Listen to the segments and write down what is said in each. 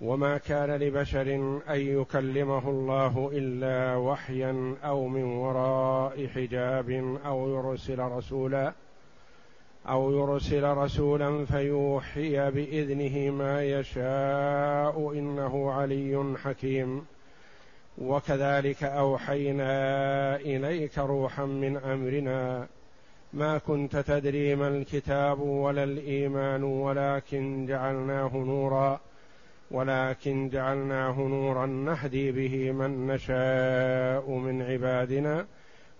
وما كان لبشر أن يكلمه الله إلا وحيا أو من وراء حجاب أو يرسل رسولا أو يرسل رسولا فيوحي بإذنه ما يشاء إنه علي حكيم. وكذلك أوحينا إليك روحا من أمرنا. ما كنت تدري ما الكتاب ولا الإيمان ولكن جعلناه نورا. ولكن جعلناه نورا نهدي به من نشاء من عبادنا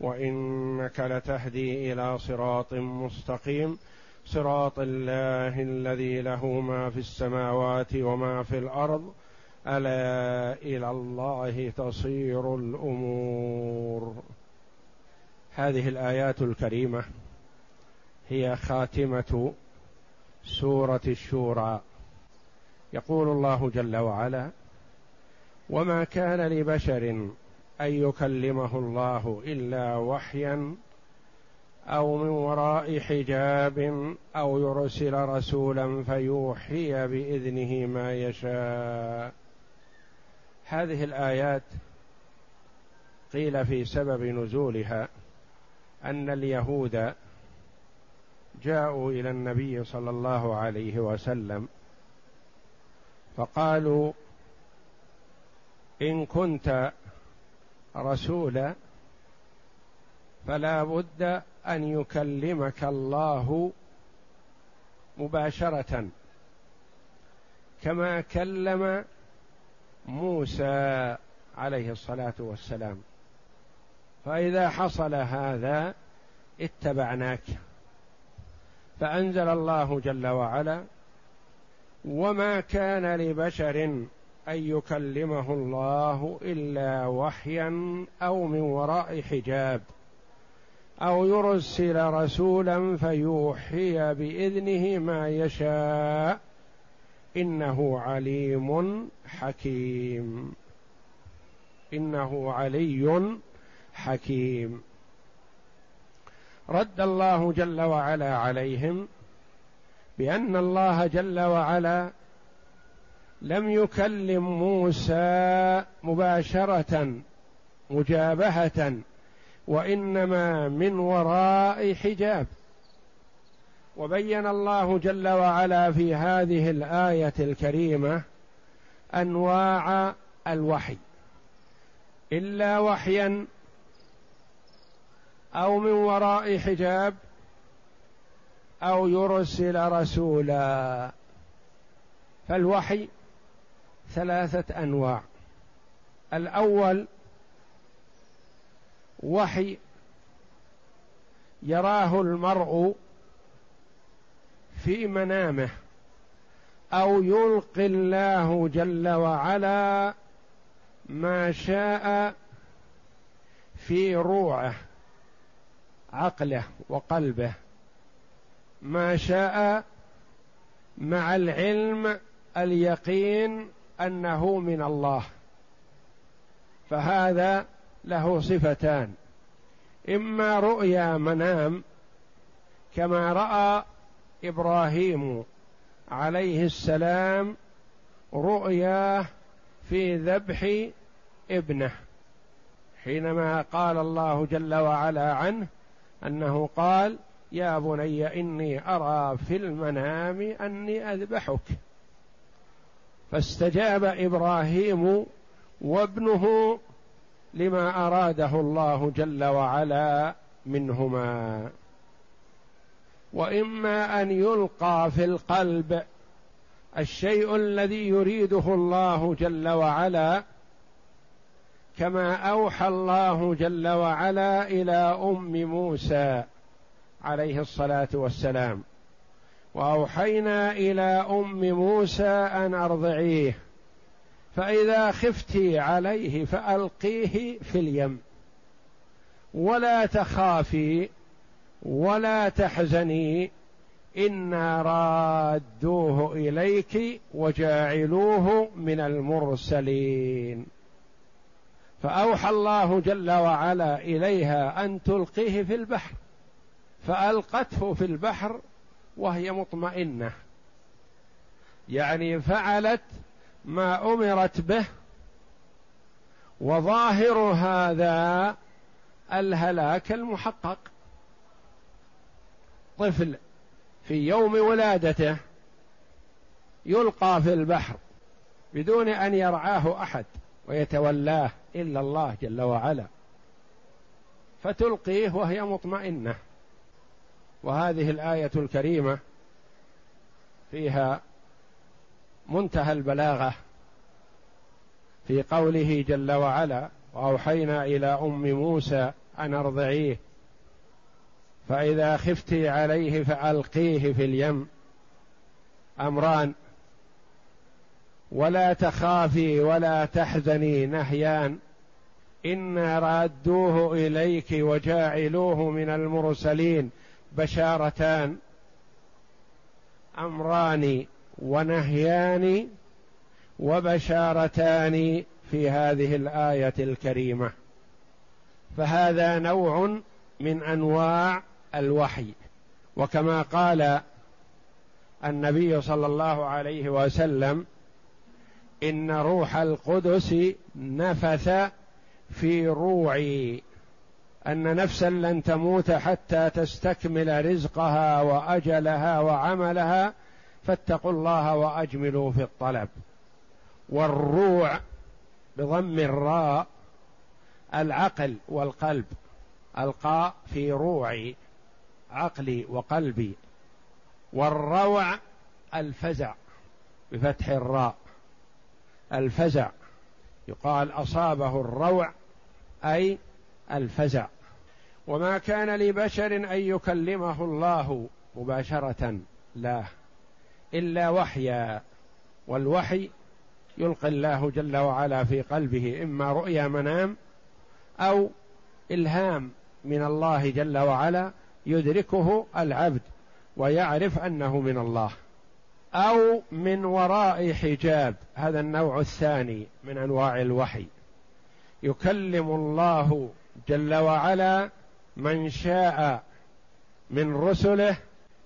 وإنك لتهدي إلى صراط مستقيم. صراط الله الذي له ما في السماوات وما في الأرض. ألا إلى الله تصير الأمور. هذه الآيات الكريمة هي خاتمة سورة الشورى. يقول الله جل وعلا وما كان لبشر أن يكلمه الله إلا وحيا أو من وراء حجاب أو يرسل رسولا فيوحي بإذنه ما يشاء. هذه الآيات قيل في سبب نزولها أن اليهود جاءوا إلى النبي صلى الله عليه وسلم فقالوا إن كنت رسولا فلا بد أن يكلمك الله مباشرة. كما كلم موسى عليه الصلاة والسلام. فإذا حصل هذا اتبعناك. فأنزل الله جل وعلا وما كان لبشر أن يكلمه الله إلا وحيا أو من وراء حجاب أو يرسل رسولا فيوحي بإذنه ما يشاء إنه عليم حكيم. إنه علي حكيم. رد الله جل وعلا عليهم بأن الله جل وعلا لم يكلم موسى مباشرة مجابهة وإنما من وراء حجاب. وبين الله جل وعلا في هذه الآية الكريمة أنواع الوحي إلا وحيا أو من وراء حجاب أو يرسل رسولا. فالوحي ثلاثة أنواع. الأول وحي يراه المرء في منامه أو يلقي الله جل وعلا ما شاء في روعه عقله وقلبه. ما شاء مع العلم اليقين أنه من الله. فهذا له صفتان. إما رؤيا منام كما رأى إبراهيم عليه السلام رؤياه في ذبح ابنه. حينما قال الله جل وعلا عنه أنه قال يا بني إني أرى في المنام أني أذبحك. فاستجاب إبراهيم وابنه لما أراده الله جل وعلا منهما. وإما أن يلقى في القلب الشيء الذي يريده الله جل وعلا كما أوحى الله جل وعلا إلى أم موسى عليه الصلاة والسلام. وأوحينا إلى أم موسى أن أرضعيه فإذا خفت عليه فألقيه في اليم. ولا تخافي ولا تحزني إنا رادوه إليك وجاعلوه من المرسلين. فأوحى الله جل وعلا إليها أن تلقيه في البحر. فألقته في البحر وهي مطمئنة. يعني فعلت ما أمرت به وظاهر هذا الهلاك المحقق. طفل في يوم ولادته يلقى في البحر بدون أن يرعاه أحد ويتولاه إلا الله جل وعلا فتلقيه وهي مطمئنة. وهذه الآية الكريمة فيها منتهى البلاغة في قوله جل وعلا وأوحينا إلى أم موسى أن أرضعيه فإذا خفت عليه فألقيه في اليم. أمران ولا تخافي ولا تحزني نهيان. إنا رادوه إليك وجاعلوه من المرسلين. بشارتان أمران ونهيان وبشارتان في هذه الآية الكريمة. فهذا نوع من أنواع الوحي. وكما قال النبي صلى الله عليه وسلم إن روح القدس نفث في روعي. أن نفسا لن تموت حتى تستكمل رزقها وأجلها وعملها. فاتقوا الله وأجملوا في الطلب. والروع بضم الراء العقل والقلب. ألقاء في روعي عقلي وقلبي. والروع الفزع بفتح الراء. الفزع يقال أصابه الروع أي الفزع. وما كان لبشر أن يكلمه الله مباشرة لا إلا وحيا والوحي يلقي الله جل وعلا في قلبه إما رؤيا منام أو إلهام من الله جل وعلا يدركه العبد ويعرف أنه من الله أو من وراء حجاب هذا النوع الثاني من أنواع الوحي. يكلم الله جل وعلا من شاء من رسله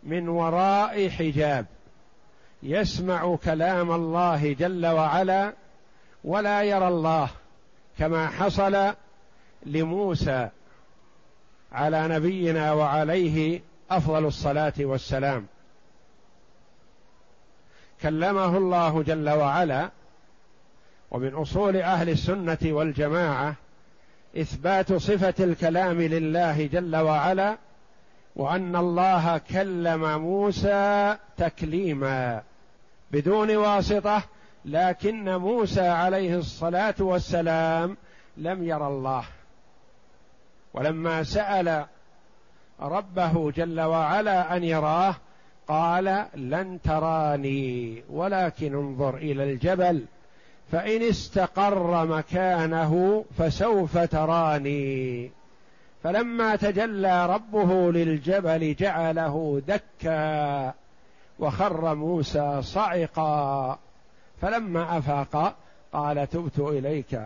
من وراء حجاب. يسمع كلام الله جل وعلا ولا يرى الله كما حصل لموسى على نبينا وعليه أفضل الصلاة والسلام. كلمه الله جل وعلا ومن أصول أهل السنة والجماعة إثبات صفة الكلام لله جل وعلا وأن الله كلم موسى تكليما بدون واسطة لكن موسى عليه الصلاة والسلام لم ير الله. ولما سأل ربه جل وعلا أن يراه قال لن تراني ولكن انظر إلى الجبل فإن استقر مكانه فسوف تراني. فلما تجلى ربه للجبل جعله دكا وخر موسى صعقا. فلما أفاق قال تبت إليك.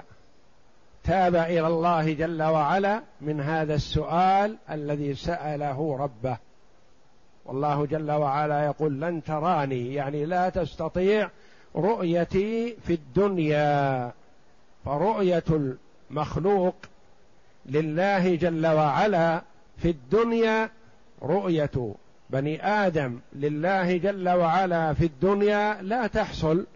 تاب إلى الله جل وعلا من هذا السؤال الذي سأله ربه. والله جل وعلا يقول لن تراني يعني لا تستطيع رؤيتي في الدنيا فرؤية المخلوق لله جل وعلا في الدنيا رؤية بني آدم لله جل وعلا في الدنيا لا تحصل.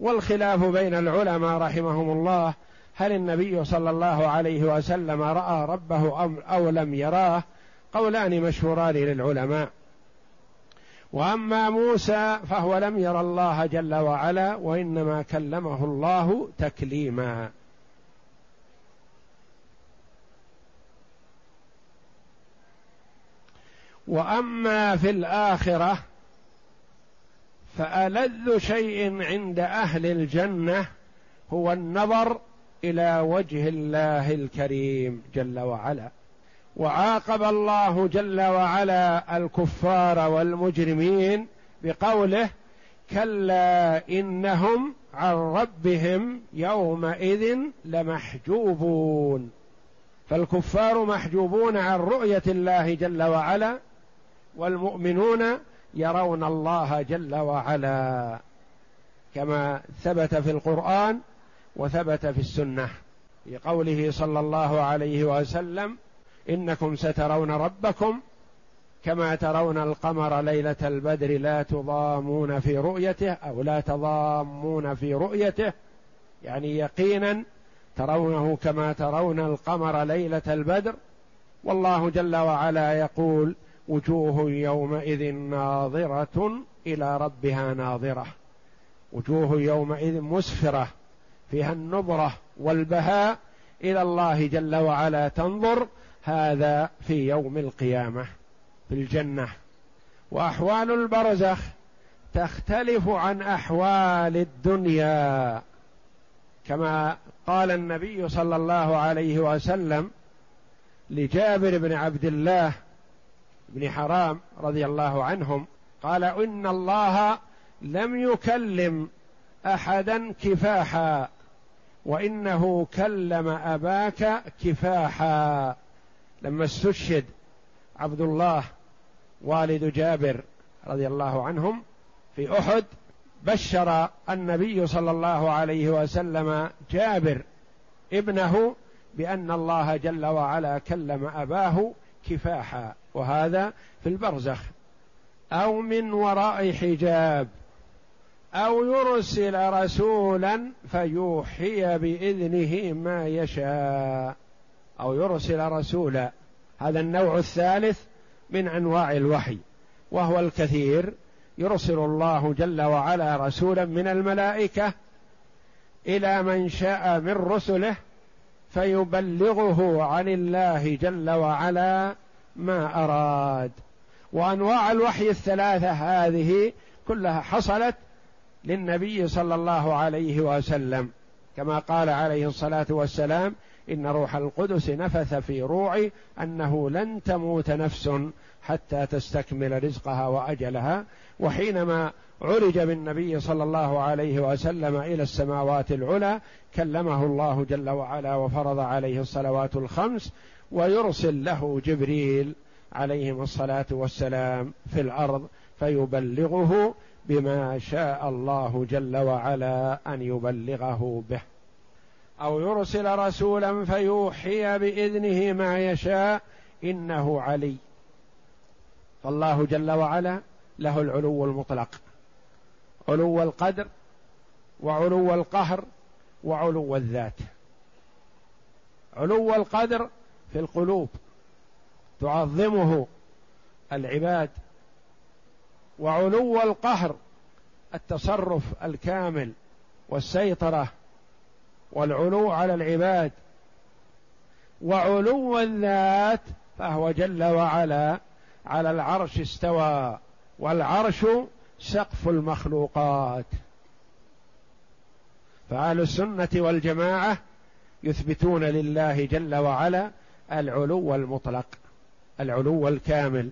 والخلاف بين العلماء رحمهم الله هل النبي صلى الله عليه وسلم رأى ربه أو لم يراه؟ قولان مشهوران للعلماء. واما موسى فهو لم ير الله جل وعلا وانما كلمه الله تكليما. واما في الاخره فألذ شيء عند أهل الجنة هو النظر إلى وجه الله الكريم جل وعلا. وعاقب الله جل وعلا الكفار والمجرمين بقوله كلا إنهم عن ربهم يومئذ لمحجوبون. فالكفار محجوبون عن رؤية الله جل وعلا والمؤمنون يرون الله جل وعلا كما ثبت في القرآن وثبت في السنة في قوله صلى الله عليه وسلم إنكم سترون ربكم كما ترون القمر ليلة البدر لا تضامون في رؤيته أو لا تضامون في رؤيته. يعني يقينا ترونه كما ترون القمر ليلة البدر. والله جل وعلا يقول وجوه يومئذ ناظرة إلى ربها ناظرة. وجوه يومئذ مسفرة فيها النظرة والبهاء إلى الله جل وعلا تنظر هذا في يوم القيامة في الجنة. وأحوال البرزخ تختلف عن أحوال الدنيا. كما قال النبي صلى الله عليه وسلم لجابر بن عبد الله بن حرام رضي الله عنهم قال إن الله لم يكلم أحدا كفاحا وإنه كلم أباك كفاحا. لما استشهد عبد الله والد جابر رضي الله عنهم في أحد بشر النبي صلى الله عليه وسلم جابر ابنه بأن الله جل وعلا كلم أباه كفاحا وهذا في البرزخ. أو من وراء حجاب أو يرسل رسولا فيوحي بإذنه ما يشاء. أو يرسل رسولا. هذا النوع الثالث من أنواع الوحي وهو الكثير يرسل الله جل وعلا رسولا من الملائكة إلى من شاء من رسله فيبلغه عن الله جل وعلا ما أراد. وأنواع الوحي الثلاثة هذه كلها حصلت للنبي صلى الله عليه وسلم كما قال عليه الصلاة والسلام إن روح القدس نفث في روعي أنه لن تموت نفس حتى تستكمل رزقها وأجلها. وحينما عرج بالنبي صلى الله عليه وسلم إلى السماوات العلى كلمه الله جل وعلا وفرض عليه الصلوات الخمس ويرسل له جبريل عليهم الصلاة والسلام في الأرض فيبلغه بما شاء الله جل وعلا أن يبلغه به. أو يرسل رسولا فيوحي بإذنه ما يشاء إنه علي. فالله جل وعلا له العلو المطلق. علو القدر وعلو القهر وعلو الذات. علو القدر في القلوب. تعظمه العباد. وعلو القهر التصرف الكامل والسيطرة والعلو على العباد. وعلو الذات فهو جل وعلا على العرش استوى والعرش سقف المخلوقات. فاهل السنة والجماعة يثبتون لله جل وعلا العلو المطلق العلو الكامل.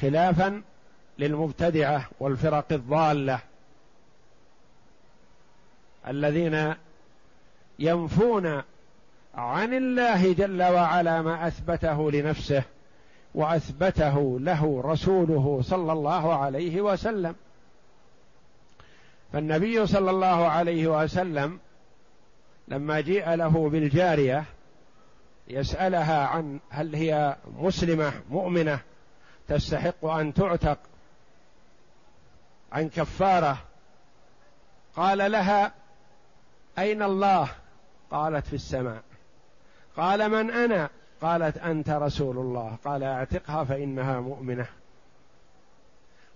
خلافا للمبتدعة والفرق الضالة. الذين ينفون عن الله جل وعلا ما أثبته لنفسه وأثبته له رسوله صلى الله عليه وسلم. فالنبي صلى الله عليه وسلم لما جيء له بالجارية يسألها عن هل هي مسلمة مؤمنة تستحق أن تعتق عن كفارة. قال لها أين الله؟ قالت في السماء. قال من أنا؟ قالت أنت رسول الله. قال أعتقها فإنها مؤمنة.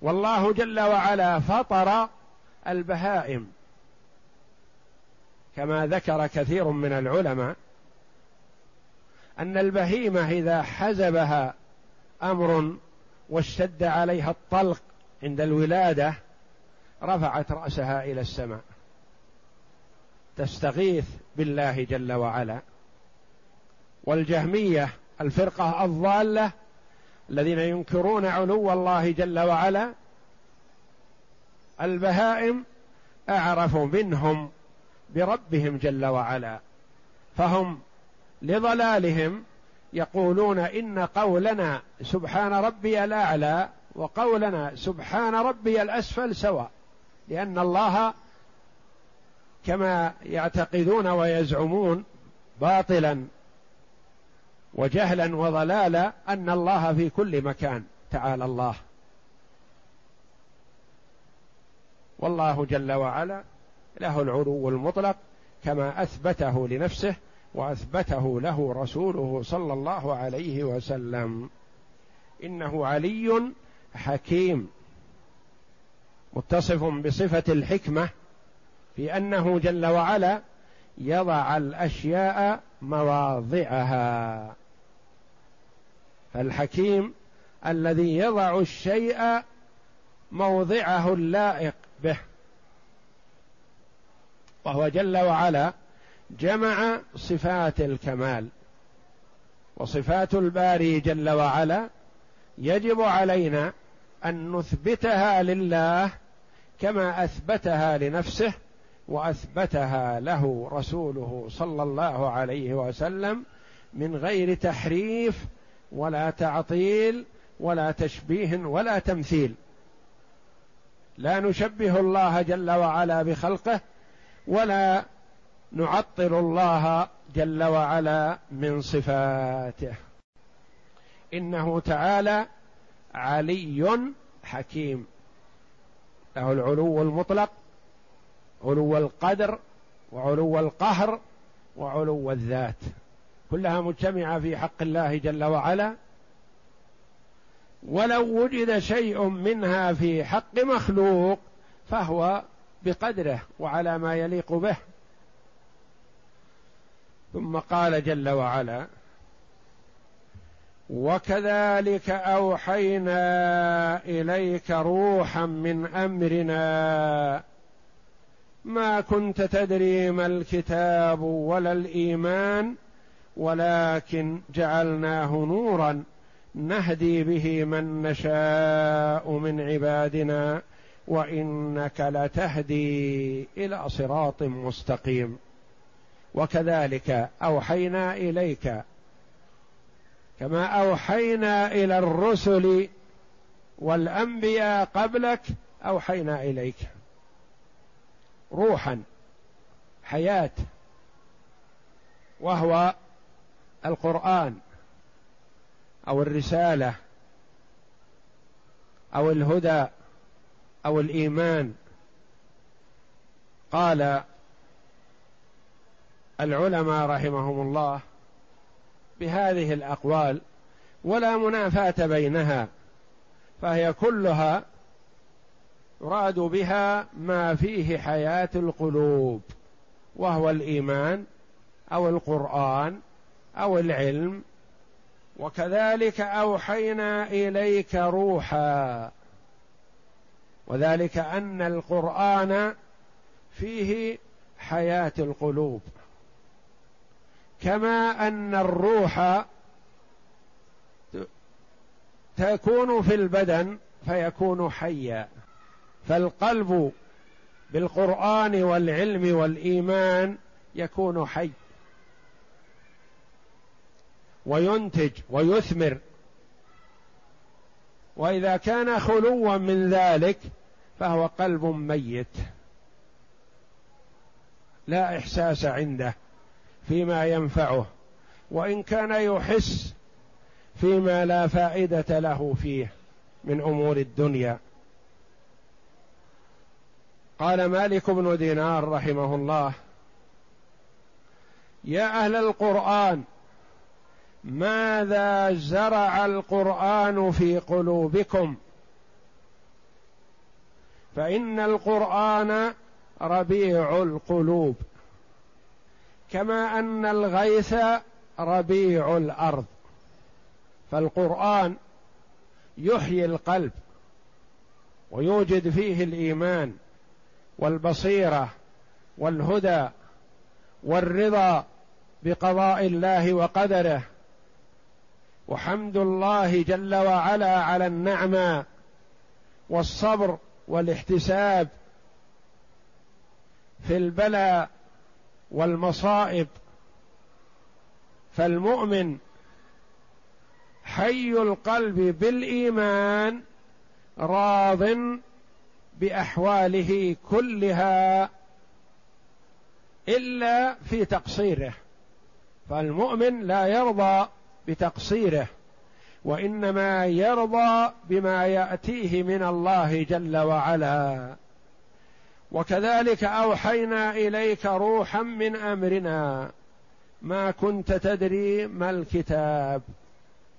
والله جل وعلا فطر البهائم. كما ذكر كثير من العلماء أن البهيمة إذا حزبها أمر واشتد عليها الطلق عند الولادة رفعت رأسها إلى السماء. تستغيث بالله جل وعلا. والجهمية الفرقة الضالة الذين ينكرون علو الله جل وعلا البهائم أعرف منهم بربهم جل وعلا. فهم لضلالهم يقولون إن قولنا سبحان ربي الأعلى وقولنا سبحان ربي الأسفل سواء لأن الله كما يعتقدون ويزعمون باطلا وجهلا وضلالا أن الله في كل مكان تعالى الله. والله جل وعلا له العلو المطلق كما أثبته لنفسه وأثبته له رسوله صلى الله عليه وسلم. إنه علي حكيم متصف بصفة الحكمة في أنه جل وعلا يضع الأشياء مواضعها. فالحكيم الذي يضع الشيء موضعه اللائق به. وهو جل وعلا جمع صفات الكمال. وصفات الباري جل وعلا يجب علينا أن نثبتها لله كما أثبتها لنفسه وأثبتها له رسوله صلى الله عليه وسلم من غير تحريف ولا تعطيل ولا تشبيه ولا تمثيل. لا نشبه الله جل وعلا بخلقه ولا نعطل الله جل وعلا من صفاته. إنه تعالى علي حكيم. له العلو المطلق علو القدر وعلو القهر وعلو الذات كلها مجتمعة في حق الله جل وعلا. ولو وجد شيء منها في حق مخلوق فهو بقدره وعلى ما يليق به. ثم قال جل وعلا وكذلك أوحينا إليك روحا من أمرنا ما كنت تدري ما الكتاب ولا الإيمان ولكن جعلناه نورا نهدي به من نشاء من عبادنا وإنك لتهدي إلى صراط مستقيم. وكذلك أوحينا إليك كما أوحينا إلى الرسل والأنبياء قبلك أوحينا إليك. روحا حياة وهو القرآن أو الرسالة أو الهدى أو الإيمان. قال العلماء رحمهم الله بهذه الأقوال ولا منافاة بينها فهي كلها يراد بها ما فيه حياة القلوب وهو الإيمان أو القرآن أو العلم. وكذلك أوحينا إليك روحا وذلك أن القرآن فيه حياة القلوب. كما أن الروح تكون في البدن فيكون حيا. فالقلب بالقرآن والعلم والإيمان يكون حي. وينتج ويثمر. وإذا كان خلوا من ذلك فهو قلب ميت. لا إحساس عنده فيما ينفعه. وإن كان يحس فيما لا فائدة له فيه من أمور الدنيا. قال مالك بن دينار رحمه الله يا أهل القرآن ماذا زرع القرآن في قلوبكم؟ فإن القرآن ربيع القلوب كما أن الغيث ربيع الأرض. فالقرآن يحيي القلب ويوجد فيه الإيمان. والبصيرة والهدى والرضا بقضاء الله وقدره. وحمد الله جل وعلا على النعمة والصبر والاحتساب في البلاء والمصائب. فالمؤمن حي القلب بالإيمان راض بأحواله كلها إلا في تقصيره. فالمؤمن لا يرضى بتقصيره وإنما يرضى بما يأتيه من الله جل وعلا. وكذلك أوحينا إليك روحا من أمرنا ما كنت تدري ما الكتاب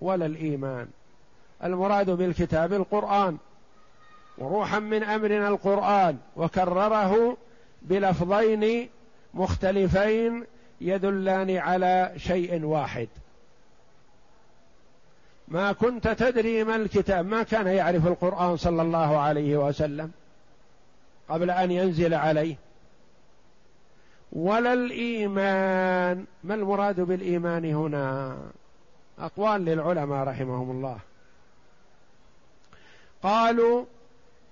ولا الإيمان. المراد بالكتاب القرآن. وروحا من أمرنا القرآن وكرره بلفظين مختلفين يدلان على شيء واحد. ما كنت تدري ما الكتاب ما كان يعرف القرآن صلى الله عليه وسلم قبل أن ينزل عليه. ولا الإيمان ما المراد بالإيمان هنا؟ أقوال للعلماء رحمهم الله. قالوا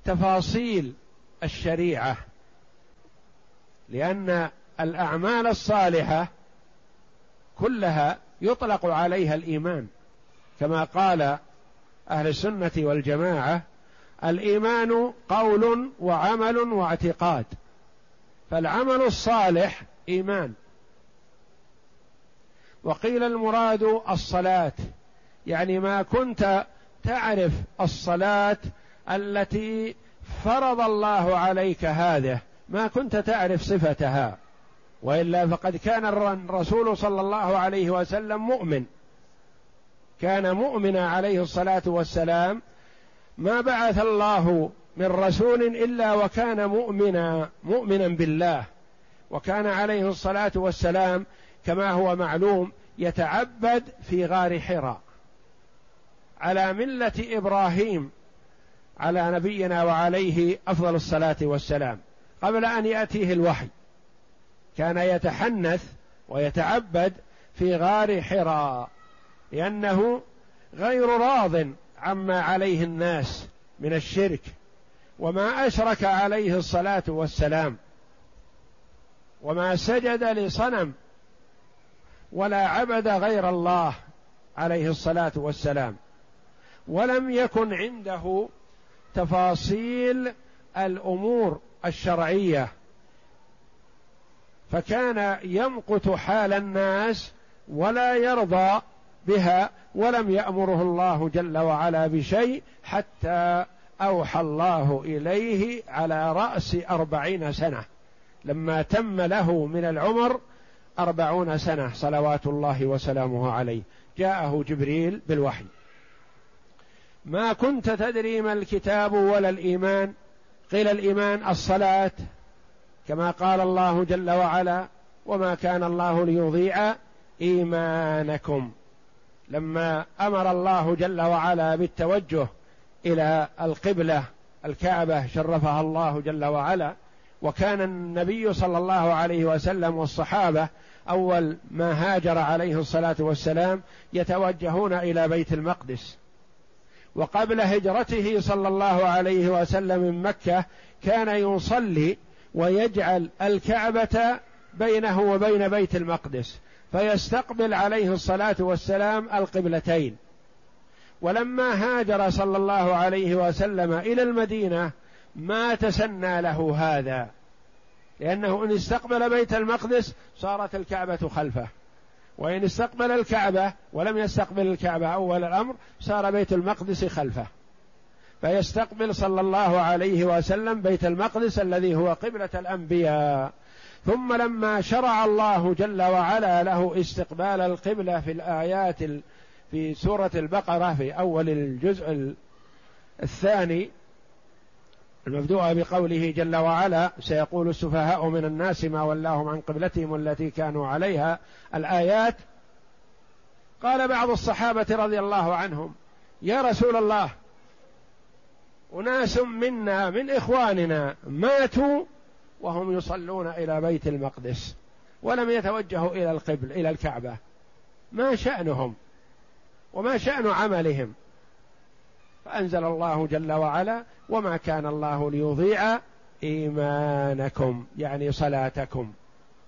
تفاصيل الشريعة لأن الأعمال الصالحة كلها يطلق عليها الإيمان. كما قال أهل السنة والجماعة الإيمان قول وعمل واعتقاد فالعمل الصالح إيمان. وقيل المراد الصلاة يعني ما كنت تعرف الصلاة التي فرض الله عليك هذه ما كنت تعرف صفتها. وإلا فقد كان الرسول صلى الله عليه وسلم مؤمن. كان مؤمنا عليه الصلاة والسلام. ما بعث الله من رسول إلا وكان مؤمنا مؤمنا بالله. وكان عليه الصلاة والسلام كما هو معلوم يتعبد في غار حراء. على ملة إبراهيم. على نبينا وعليه أفضل الصلاة والسلام قبل أن يأتيه الوحي. كان يتحنث ويتعبد في غار حراء لأنه غير راض عما عليه الناس من الشرك وما أشرك عليه الصلاة والسلام وما سجد لصنم ولا عبد غير الله عليه الصلاة والسلام ولم يكن عنده تفاصيل الأمور الشرعية. فكان يمقت حال الناس ولا يرضى بها ولم يأمره الله جل وعلا بشيء حتى أوحى الله إليه على رأس أربعين سنة. لما تم له من العمر أربعون سنة صلوات الله وسلامه عليه. جاءه جبريل بالوحي. ما كنت تدري ما الكتاب ولا الإيمان. قيل الإيمان الصلاة كما قال الله جل وعلا وما كان الله ليضيع إيمانكم. لما أمر الله جل وعلا بالتوجه إلى القبلة الكعبة شرفها الله جل وعلا. وكان النبي صلى الله عليه وسلم والصحابة أول ما هاجر عليه الصلاة والسلام يتوجهون إلى بيت المقدس. وقبل هجرته صلى الله عليه وسلم من مكة كان يصلي ويجعل الكعبة بينه وبين بيت المقدس فيستقبل عليه الصلاة والسلام القبلتين. ولما هاجر صلى الله عليه وسلم إلى المدينة ما تسنى له هذا لأنه إن استقبل بيت المقدس صارت الكعبة خلفه. وإن استقبل الكعبة ولم يستقبل الكعبة أول الأمر صار بيت المقدس خلفه. فيستقبل صلى الله عليه وسلم بيت المقدس الذي هو قبلة الأنبياء. ثم لما شرع الله جل وعلا له استقبال القبلة في الآيات في سورة البقرة في أول الجزء الثاني المبدوءة بقوله جل وعلا سيقول السفهاء من الناس ما ولاهم عن قبلتهم التي كانوا عليها. الآيات قال بعض الصحابة رضي الله عنهم يا رسول الله أناس منا من إخواننا ماتوا وهم يصلون إلى بيت المقدس ولم يتوجهوا إلى القبل إلى الكعبة. ما شأنهم وما شأن عملهم؟ فأنزل الله جل وعلا وما كان الله ليضيع إيمانكم يعني صلاتكم.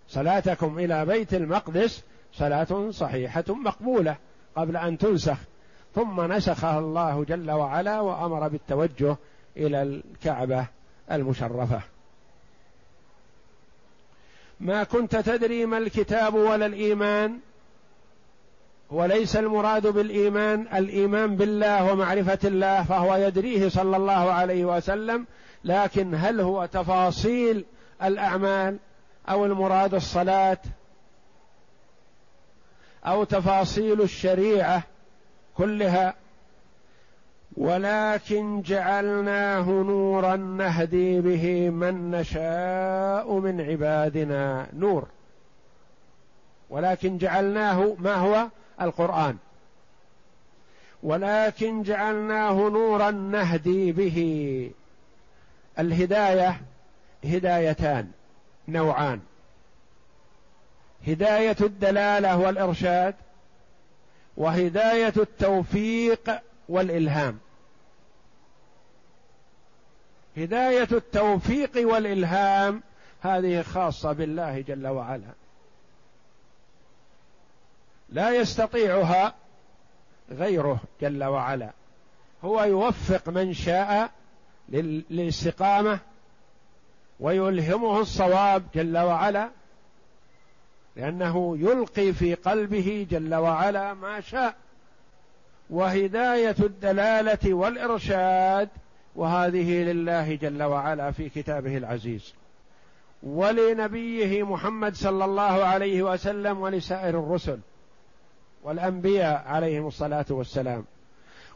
صلاتكم إلى بيت المقدس صلاة صحيحة مقبولة قبل أن تنسخ. ثم نسخها الله جل وعلا وأمر بالتوجه إلى الكعبة المشرفة. ما كنت تدري ما الكتاب ولا الإيمان؟ وليس المراد بالإيمان الإيمان بالله ومعرفة الله فهو يدريه صلى الله عليه وسلم لكن هل هو تفاصيل الأعمال أو المراد الصلاة أو تفاصيل الشريعة كلها؟ ولكن جعلناه نورا نهدي به من نشاء من عبادنا نور. ولكن جعلناه ما هو؟ القرآن. ولكن جعلناه نورا نهدي به. الهداية هدايتان نوعان. هداية الدلالة والإرشاد وهداية التوفيق والإلهام. هداية التوفيق والإلهام هذه خاصة بالله جل وعلا. لا يستطيعها غيره جل وعلا. هو يوفق من شاء للاستقامة ويلهمه الصواب جل وعلا لأنه يلقي في قلبه جل وعلا ما شاء. وهداية الدلالة والإرشاد وهذه لله جل وعلا في كتابه العزيز. ولنبيه محمد صلى الله عليه وسلم ولسائر الرسل. والأنبياء عليهم الصلاة والسلام.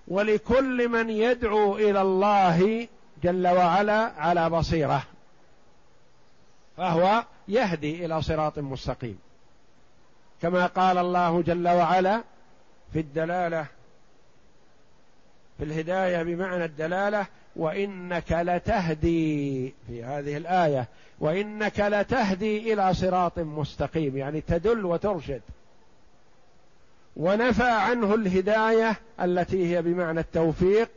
ولكل من يدعو إلى الله جل وعلا على بصيرة فهو يهدي إلى صراط مستقيم. كما قال الله جل وعلا في الدلالة في الهداية بمعنى الدلالة وإنك لتهدي في هذه الآية وإنك لتهدي إلى صراط مستقيم يعني تدل وترشد. ونفى عنه الهداية التي هي بمعنى التوفيق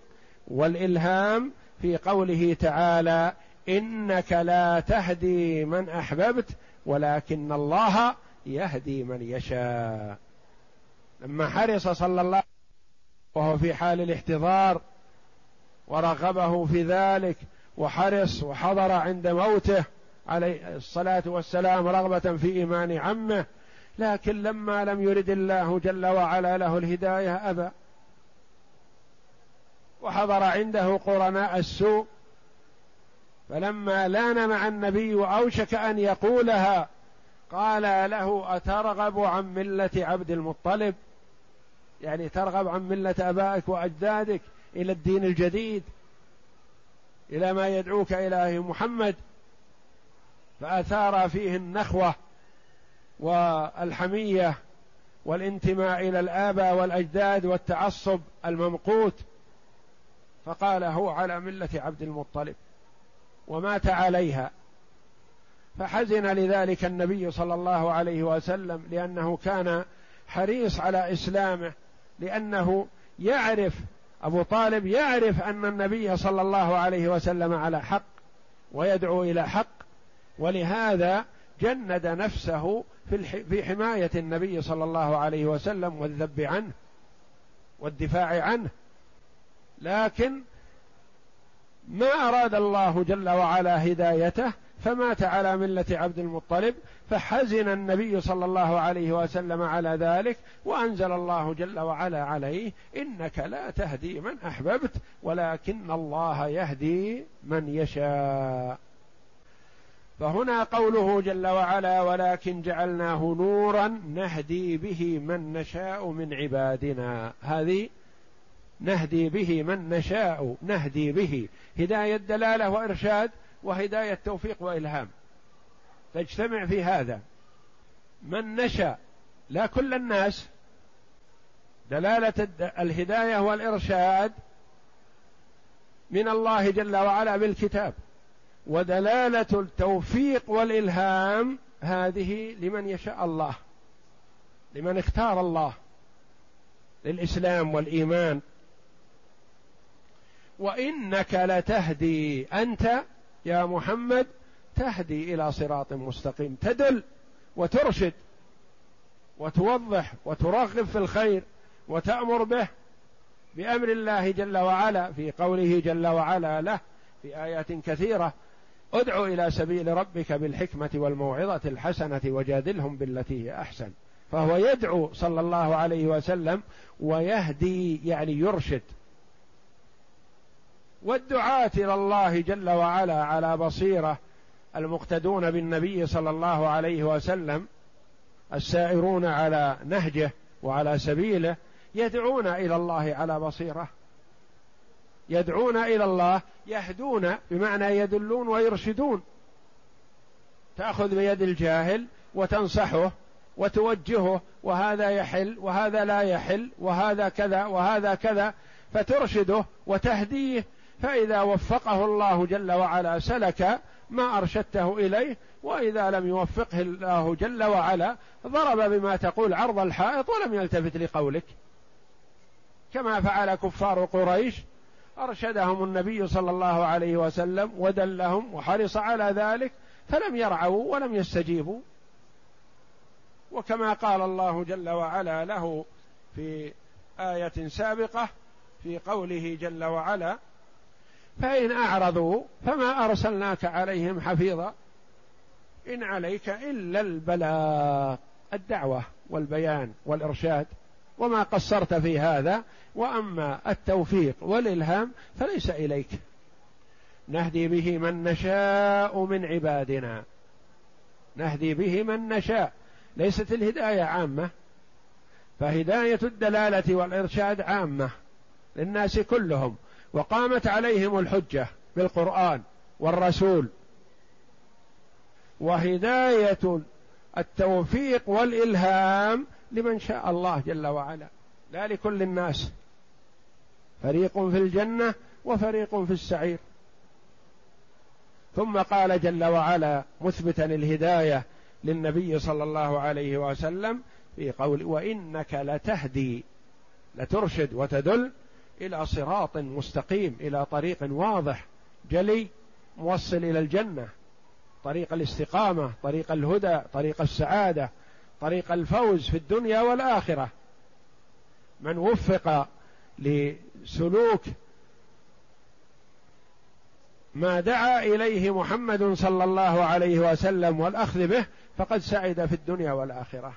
والإلهام في قوله تعالى إنك لا تهدي من أحببت ولكن الله يهدي من يشاء. لما حرص صلى الله وهو في حال الاحتضار ورغبه في ذلك وحرص وحضر عند موته عليه الصلاة والسلام رغبة في إيمان عمه لكن لما لم يرد الله جل وعلا له الهداية أبى. وحضر عنده قرناء السوء. فلما لأن مع النبي وأوشك أن يقولها قال له أترغب عن ملة عبد المطلب؟ يعني ترغب عن ملة أبائك وأجدادك إلى الدين الجديد إلى ما يدعوك إليه محمد. فأثار فيه النخوة. والحمية والانتماء إلى الآباء والأجداد والتعصب الممقوت فقال هو على ملة عبد المطلب ومات عليها. فحزن لذلك النبي صلى الله عليه وسلم لأنه كان حريص على إسلامه لأنه يعرف أبو طالب يعرف أن النبي صلى الله عليه وسلم على حق ويدعو إلى حق ولهذا جند نفسه في في حماية النبي صلى الله عليه وسلم والذب عنه والدفاع عنه. لكن ما أراد الله جل وعلا هدايته فمات على ملة عبد المطلب فحزن النبي صلى الله عليه وسلم على ذلك وأنزل الله جل وعلا عليه إنك لا تهدي من أحببت ولكن الله يهدي من يشاء. فهنا قوله جل وعلا ولكن جعلناه نورا نهدي به من نشاء من عبادنا. هذه نهدي به من نشاء نهدي به. هداية دلاله وإرشاد وهداية توفيق وإلهام. تجتمع في هذا. من نشأ لا كل الناس. دلالة الهداية والإرشاد من الله جل وعلا بالكتاب. ودلالة التوفيق والإلهام هذه لمن يشاء الله لمن اختار الله للإسلام والإيمان. وإنك لتهدي أنت يا محمد تهدي إلى صراط مستقيم. تدل وترشد وتوضح وترغب في الخير وتأمر به بأمر الله جل وعلا في قوله جل وعلا له في آيات كثيرة ادع إلى سبيل ربك بالحكمة والموعظة الحسنة وجادلهم بالتي هي أحسن. فهو يدعو صلى الله عليه وسلم ويهدي يعني يرشد. والدعاة إلى الله جل وعلا على بصيرة المقتدون بالنبي صلى الله عليه وسلم السائرون على نهجه وعلى سبيله يدعون إلى الله على بصيرة. يدعون إلى الله يهدون بمعنى يدلون ويرشدون. تأخذ بيد الجاهل وتنصحه وتوجهه وهذا يحل وهذا لا يحل وهذا كذا وهذا كذا فترشده وتهديه. فإذا وفقه الله جل وعلا سلك ما أرشدته إليه وإذا لم يوفقه الله جل وعلا ضرب بما تقول عرض الحائط ولم يلتفت لقولك. كما فعل كفار قريش أرشدهم النبي صلى الله عليه وسلم ودلهم وحرص على ذلك فلم يرعوا ولم يستجيبوا. وكما قال الله جل وعلا له في آية سابقة في قوله جل وعلا فإن أعرضوا فما أرسلناك عليهم حفيظا إن عليك إلا البلاغ الدعوة والبيان والإرشاد. وما قصرت في هذا وأما التوفيق والإلهام فليس إليك. نهدي به من نشاء من عبادنا. نهدي به من نشاء. ليست الهداية عامة. فهداية الدلالة والإرشاد عامة للناس كلهم. وقامت عليهم الحجة بالقرآن والرسول. وهداية التوفيق والإلهام لمن شاء الله جل وعلا. لا لكل الناس. فريق في الجنة وفريق في السعير. ثم قال جل وعلا مثبتا الهداية للنبي صلى الله عليه وسلم في قول وإنك لتهدي لترشد وتدل إلى صراط مستقيم إلى طريق واضح جلي موصل إلى الجنة. طريق الاستقامة طريق الهدى طريق السعادة. طريق الفوز في الدنيا والآخرة. من وفق لسلوك ما دعا إليه محمد صلى الله عليه وسلم والأخذ به فقد سعد في الدنيا والآخرة.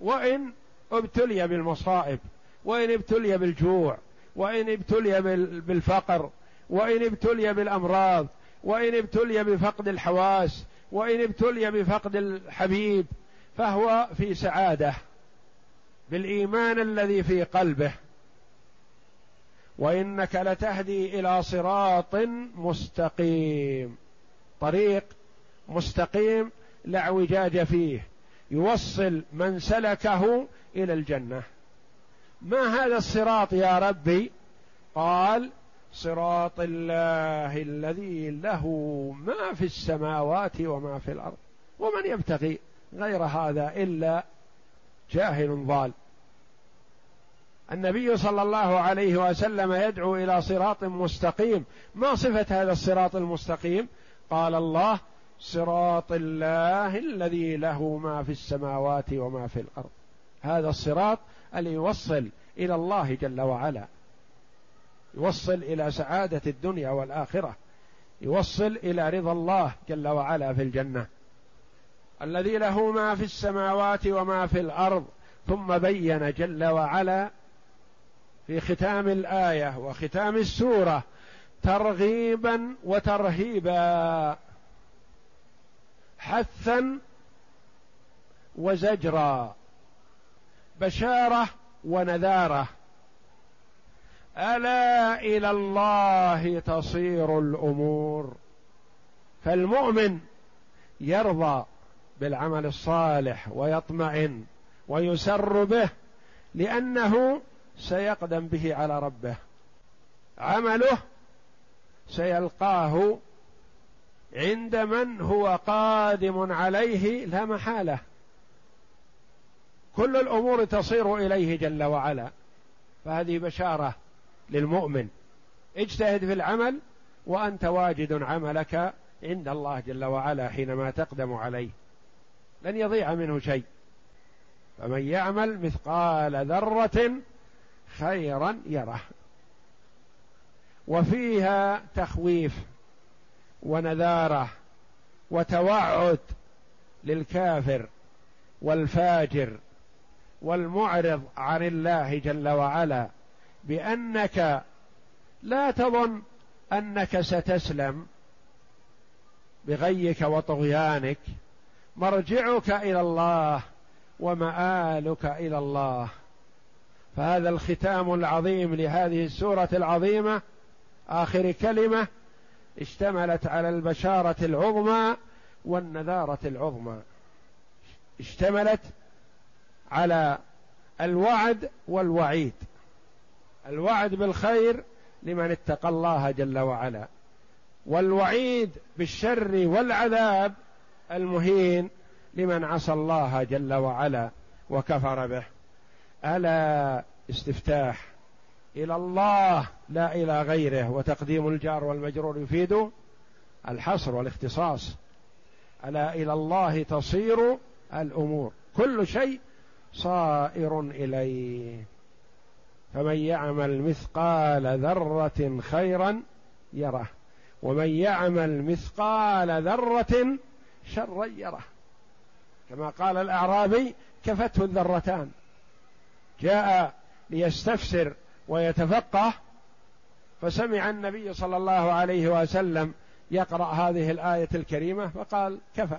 وإن ابتلي بالمصائب وإن ابتلي بالجوع وإن ابتلي بالفقر وإن ابتلي بالأمراض وإن ابتلي بفقد الحواس وإن ابتلي بفقد الحبيب فهو في سعادة بالإيمان الذي في قلبه. وإنك لتهدي إلى صراط مستقيم طريق مستقيم لا اعوجاج فيه يوصل من سلكه إلى الجنة. ما هذا الصراط يا ربي؟ قال صراط الله الذي له ما في السماوات وما في الأرض ومن يبتغي غير هذا إلا جاهل ضال. النبي صلى الله عليه وسلم يدعو إلى صراط مستقيم. ما صفة هذا الصراط المستقيم؟ قال الله صراط الله الذي له ما في السماوات وما في الأرض. هذا الصراط اللي يوصل إلى الله جل وعلا. يوصل إلى سعادة الدنيا والآخرة. يوصل إلى رضا الله جل وعلا في الجنة. الذي له ما في السماوات وما في الأرض ثم بين جل وعلا في ختام الآية وختام السورة ترغيبا وترهيبا حثا وزجرا بشارة ونذارة. ألا إلى الله تصير الأمور. فالمؤمن يرضى بالعمل الصالح ويطمئن ويسر به لأنه سيقدم به على ربه. عمله سيلقاه عند من هو قادم عليه لا محالة. كل الأمور تصير إليه جل وعلا. فهذه بشارة للمؤمن. اجتهد في العمل وأنت واجد عملك عند الله جل وعلا حينما تقدم عليه. لن يضيع منه شيء. فمن يعمل مثقال ذرة خيرا يره. وفيها تخويف ونذارة وتوعد للكافر والفاجر والمعرض عن الله جل وعلا. بأنك لا تظن أنك ستسلم بغيك وطغيانك. مرجعك إلى الله ومآلك إلى الله. فهذا الختام العظيم لهذه السورة العظيمة. آخر كلمة اشتملت على البشارة العظمى والنذارة العظمى. اشتملت على الوعد والوعيد. الوعد بالخير لمن اتقى الله جل وعلا. والوعيد بالشر والعذاب المهين لمن عصى الله جل وعلا وكفر به. ألا استفتاح إلى الله لا إلى غيره وتقديم الجار والمجرور يفيد الحصر والاختصاص. ألا إلى الله تصير الأمور. كل شيء صائر إليه. فمن يعمل مثقال ذرة خيرا يره. ومن يعمل مثقال ذرة شرا يره. كما قال الأعرابي كفته الذرتان. جاء ليستفسر ويتفقه فسمع النبي صلى الله عليه وسلم يقرأ هذه الآية الكريمة فقال كفى.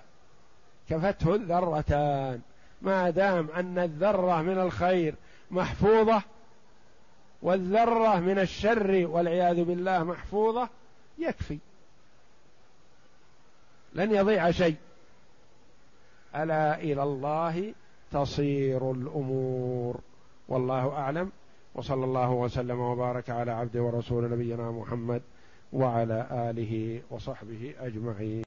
كفته الذرتان. ما دام أن الذرة من الخير محفوظة والذرة من الشر والعياذ بالله محفوظة يكفي. لن يضيع شيء. ألا إلى الله تصير الأمور. والله أعلم. وصلى الله وسلم وبارك على عبد ورسول نبينا محمد وعلى آله وصحبه أجمعين.